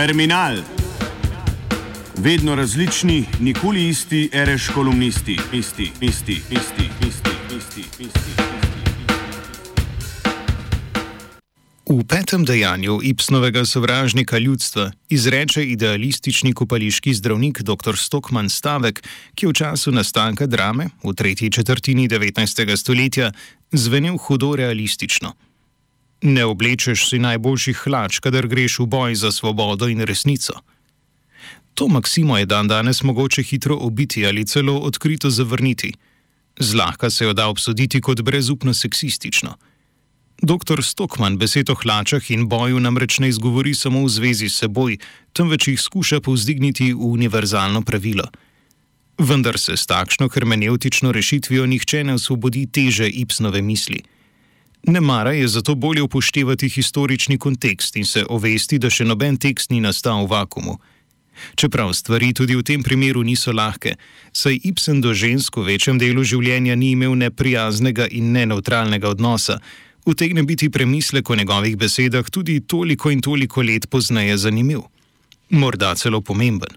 Terminal. Vedno različni, nikoli isti, reš kolumnisti, isti, isti, isti, isti, isti, isti. V petem dejanju Ipsnovega sovražnika ljudstva izreče idealistični kopališki zdravnik dr. Stokman stavek, ki je v času nastanka drame v tretji četrtini 19. stoletja zvenel hudo realistično. Ne oblečeš si najboljših hlač, kadar greš v boj za svobodo in resnico. To maksimo je dan danes mogoče hitro obiti ali celo odkrito zavrniti. Zlahka se jo da obsoditi kot brezupno seksistično. Dr. Stokman besed o hlačah in boju namreč ne izgovori samo v zvezi s seboj, temveč jih skuša povzdigniti v univerzalno pravilo. Vendar se s takšno hermeneutično rešitvijo nihče ne osvobodi teže Ipsnove misli. Ne mara je zato bolje upoštevati historični kontekst in se ovesti, da še noben tekst ni nastal v vakumu. Čeprav stvari tudi v tem primeru niso lahke, saj Ibsen do žensk v večjem delu življenja ni imel neprijaznega in neneutralnega odnosa, utegne biti premislek o njegovih besedah tudi toliko in toliko let pozneje zanimiv. Morda celo pomemben.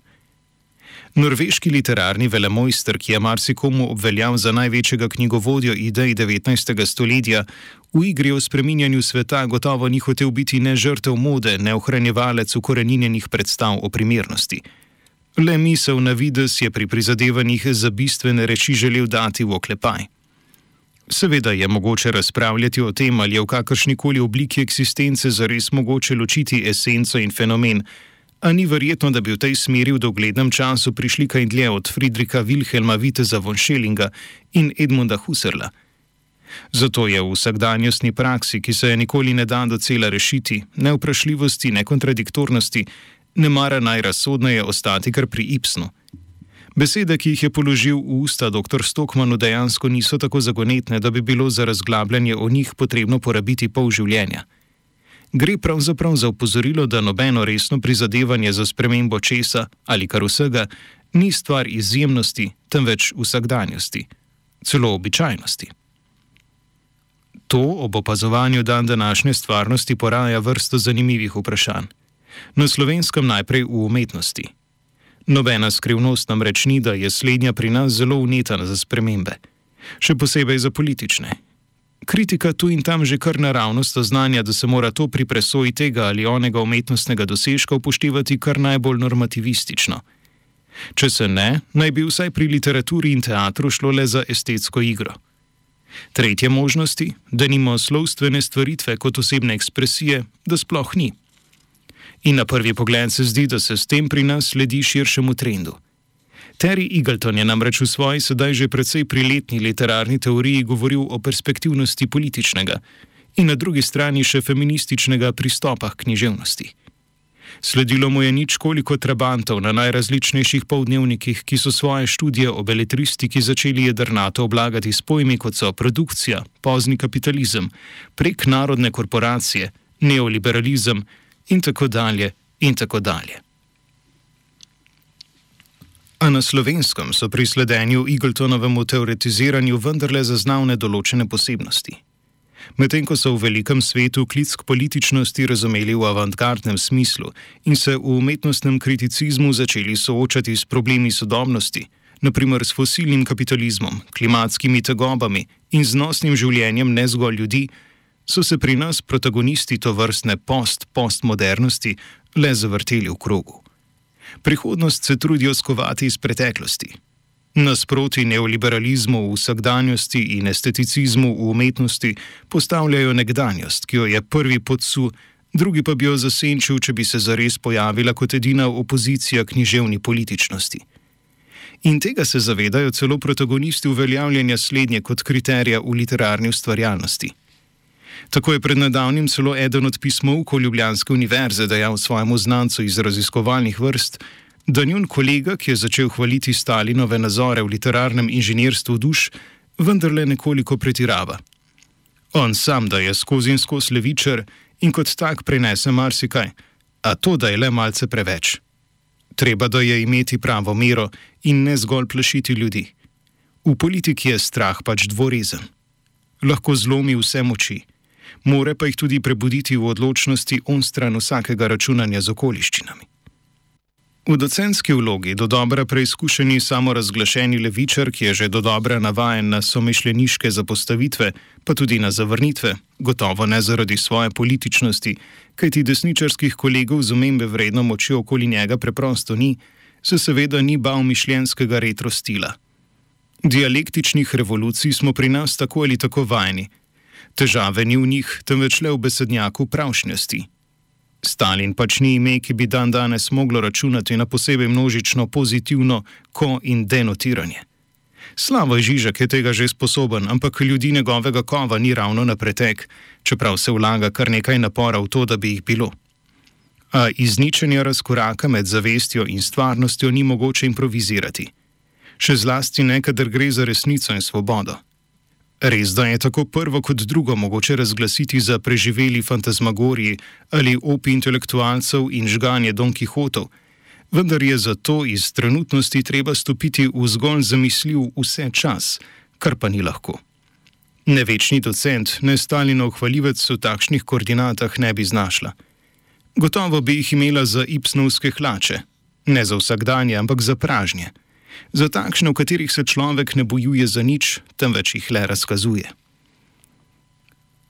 Norveški literarni velemojster, ki je marsikomu obveljal za največjega knjigovodjo idej 19. stoletja, v igri o spreminjanju sveta gotovo ni hotel biti ne žrtev mode, ne ohranjevalec ukoreninjenih predstav o primernosti. Le misel na vides je pri prizadevanjih za bistvene reči želel dati v oklepaj. Seveda je mogoče razpravljati o tem, ali je v kakršni koli obliki eksistence zares mogoče ločiti esenco in fenomen. A ni verjetno, da bi v tej smeri v doglednem času prišli kaj dlje od Friedricha Wilhelma Viteza von Schellinga in Edmunda Husserla. Zato je v vsakdanjostni praksi, ki se je nikoli ne da docela rešiti, ne vprašljivosti, ne kontradiktornosti, ne mara najrazsodneje ostati kar pri Ipsnu. Besede, ki jih je položil v usta dr. Stokmanu, dejansko niso tako zagonetne, da bi bilo za razglabljanje o njih potrebno porabiti pol življenja gre pravzaprav za upozorilo, da nobeno resno prizadevanje za spremembo česa ali kar vsega ni stvar izjemnosti, temveč vsakdanjosti, celo običajnosti. To ob opazovanju dan današnje stvarnosti poraja vrsto zanimivih vprašanj. Na slovenskem najprej v umetnosti. Nobena skrivnost namreč ni, da je slednja pri nas zelo uneta za spremembe, še posebej za politične, kritika tu in tam že kar naravnost oznanja, da se mora to pri presoji tega ali onega umetnostnega dosežka upoštevati kar najbolj normativistično. Če se ne, naj bi vsaj pri literaturi in teatru šlo le za estetsko igro. Tretje možnosti, da nimo slovstvene stvaritve kot osebne ekspresije, da sploh ni. In na prvi pogled se zdi, da se s tem pri nas sledi širšemu trendu. Terry Eagleton je namreč v svoji sedaj že precej priletni literarni teoriji govoril o perspektivnosti političnega in na drugi strani še feminističnega pristopa k književnosti. Sledilo mu je nič koliko trabantov na najrazličnejših povdnevnikih, ki so svoje študije o beletristiki začeli jedrnato oblagati s pojmi kot so produkcija, pozni kapitalizem, prek narodne korporacije, neoliberalizem in tako dalje in tako dalje. A na slovenskem so pri sledenju Eagletonovemu teoretiziranju vendarle zaznavne določene posebnosti. Medtem ko so v velikem svetu klic k političnosti razumeli v avantgardnem smislu in se v umetnostnem kriticizmu začeli soočati s problemi sodobnosti, naprimer s fosilnim kapitalizmom, klimatskimi tegobami in znosnim življenjem ne zgolj ljudi, so se pri nas protagonisti to vrstne post-postmodernosti le zavrteli v krogu prihodnost se trudijo skovati iz preteklosti. Nasproti neoliberalizmu v vsakdanjosti in esteticizmu v umetnosti postavljajo nekdanjost, ki jo je prvi podsu, drugi pa bi jo zasenčil, če bi se zares pojavila kot edina opozicija književni političnosti. In tega se zavedajo celo protagonisti uveljavljanja slednje kot kriterija v literarni ustvarjalnosti. Tako je pred nedavnim celo eden od pismovkov Ljubljanske univerze dejal svojemu znancu iz raziskovalnih vrst, da njun kolega, ki je začel hvaliti Stalinove nazore v literarnem inženirstvu duš, vendarle nekoliko pretirava. On sam, da je skozi in skozi levičar in kot tak prenese marsikaj, a to, da je le malce preveč. Treba, da je imeti pravo mero in ne zgolj plašiti ljudi. V politiki je strah pač dvorezen. Lahko zlomi vse moči more pa jih tudi prebuditi v odločnosti on stran vsakega računanja z okoliščinami. V docentski vlogi do dobra preizkušeni samorazglašeni levičar, ki je že do dobra navajen na somišljeniške zapostavitve, pa tudi na zavrnitve, gotovo ne zaradi svoje političnosti, kajti desničarskih kolegov z omembe vredno moči okoli njega preprosto ni, se seveda ni bal mišljenskega retro stila. Dialektičnih revolucij smo pri nas tako ali tako vajeni. Težave ni v njih, temveč le v besednjaku pravšnjosti. Stalin pač ni ime, ki bi dan danes moglo računati na posebej množično pozitivno ko in denotiranje. Slavo Žižek je tega že sposoben, ampak ljudi njegovega kova ni ravno na pretek, čeprav se vlaga kar nekaj napora v to, da bi jih bilo. A izničenje razkoraka med zavestjo in stvarnostjo ni mogoče improvizirati. Še zlasti ne, kadar gre za resnico in svobodo. Res da je tako prvo kot drugo mogoče razglasiti za preživeli fantazmagoriji ali opi intelektualcev in žganje Don Quixotov, vendar je zato iz trenutnosti treba stopiti v zgolj zamisljiv vse čas, kar pa ni lahko. Nevečni docent, ne Stalinov hvalivec v takšnih koordinatah ne bi znašla. Gotovo bi jih imela za ipsnovske hlače, ne za vsakdanje, ampak za pražnje za takšne, v katerih se človek ne bojuje za nič, temveč jih le razkazuje.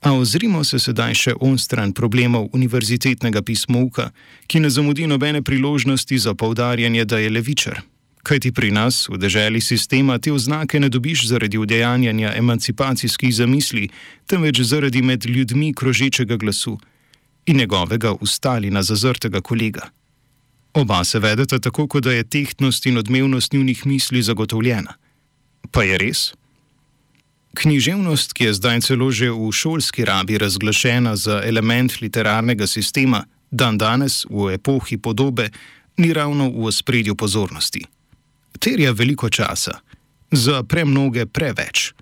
A ozrimo se sedaj še on stran problemov univerzitetnega pismovka, ki ne zamudi nobene priložnosti za povdarjanje, da je levičar. Kaj ti pri nas, v deželi sistema, te oznake ne dobiš zaradi udejanjanja emancipacijskih zamisli, temveč zaradi med ljudmi krožečega glasu in njegovega ustali na zazrtega kolega. Oba se vedeta tako, kot da je tehtnost in odmevnost njunih misli zagotovljena. Pa je res? Književnost, ki je zdaj celo že v šolski rabi razglašena za element literarnega sistema, dan danes v epohi podobe, ni ravno v ospredju pozornosti. Terja veliko časa, za premnoge preveč.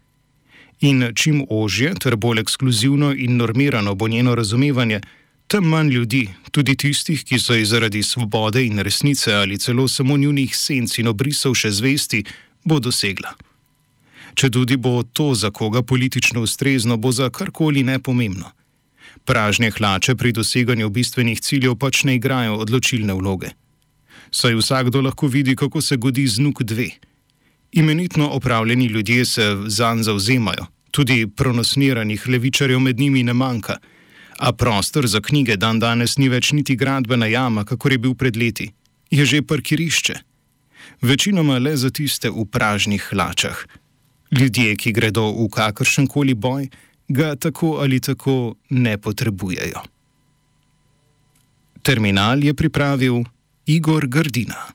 In čim ožje ter bolj ekskluzivno in normirano bo njeno razumevanje, tem manj ljudi, tudi tistih, ki so jih zaradi svobode in resnice ali celo samo njunih senc in obrisov še zvesti, bo dosegla. Če tudi bo to za koga politično ustrezno, bo za karkoli nepomembno. Pražne hlače pri doseganju bistvenih ciljev pač ne igrajo odločilne vloge. Saj vsakdo lahko vidi, kako se godi z nuk dve. Imenitno opravljeni ljudje se zanj zauzemajo, tudi pronosniranih levičarjev med njimi ne manjka a prostor za knjige dan danes ni več niti gradbena jama, kakor je bil pred leti, je že parkirišče. Večinoma le za tiste v pražnih hlačah. Ljudje, ki gredo v kakršen koli boj, ga tako ali tako ne potrebujejo. Terminal je pripravil Igor Grdina.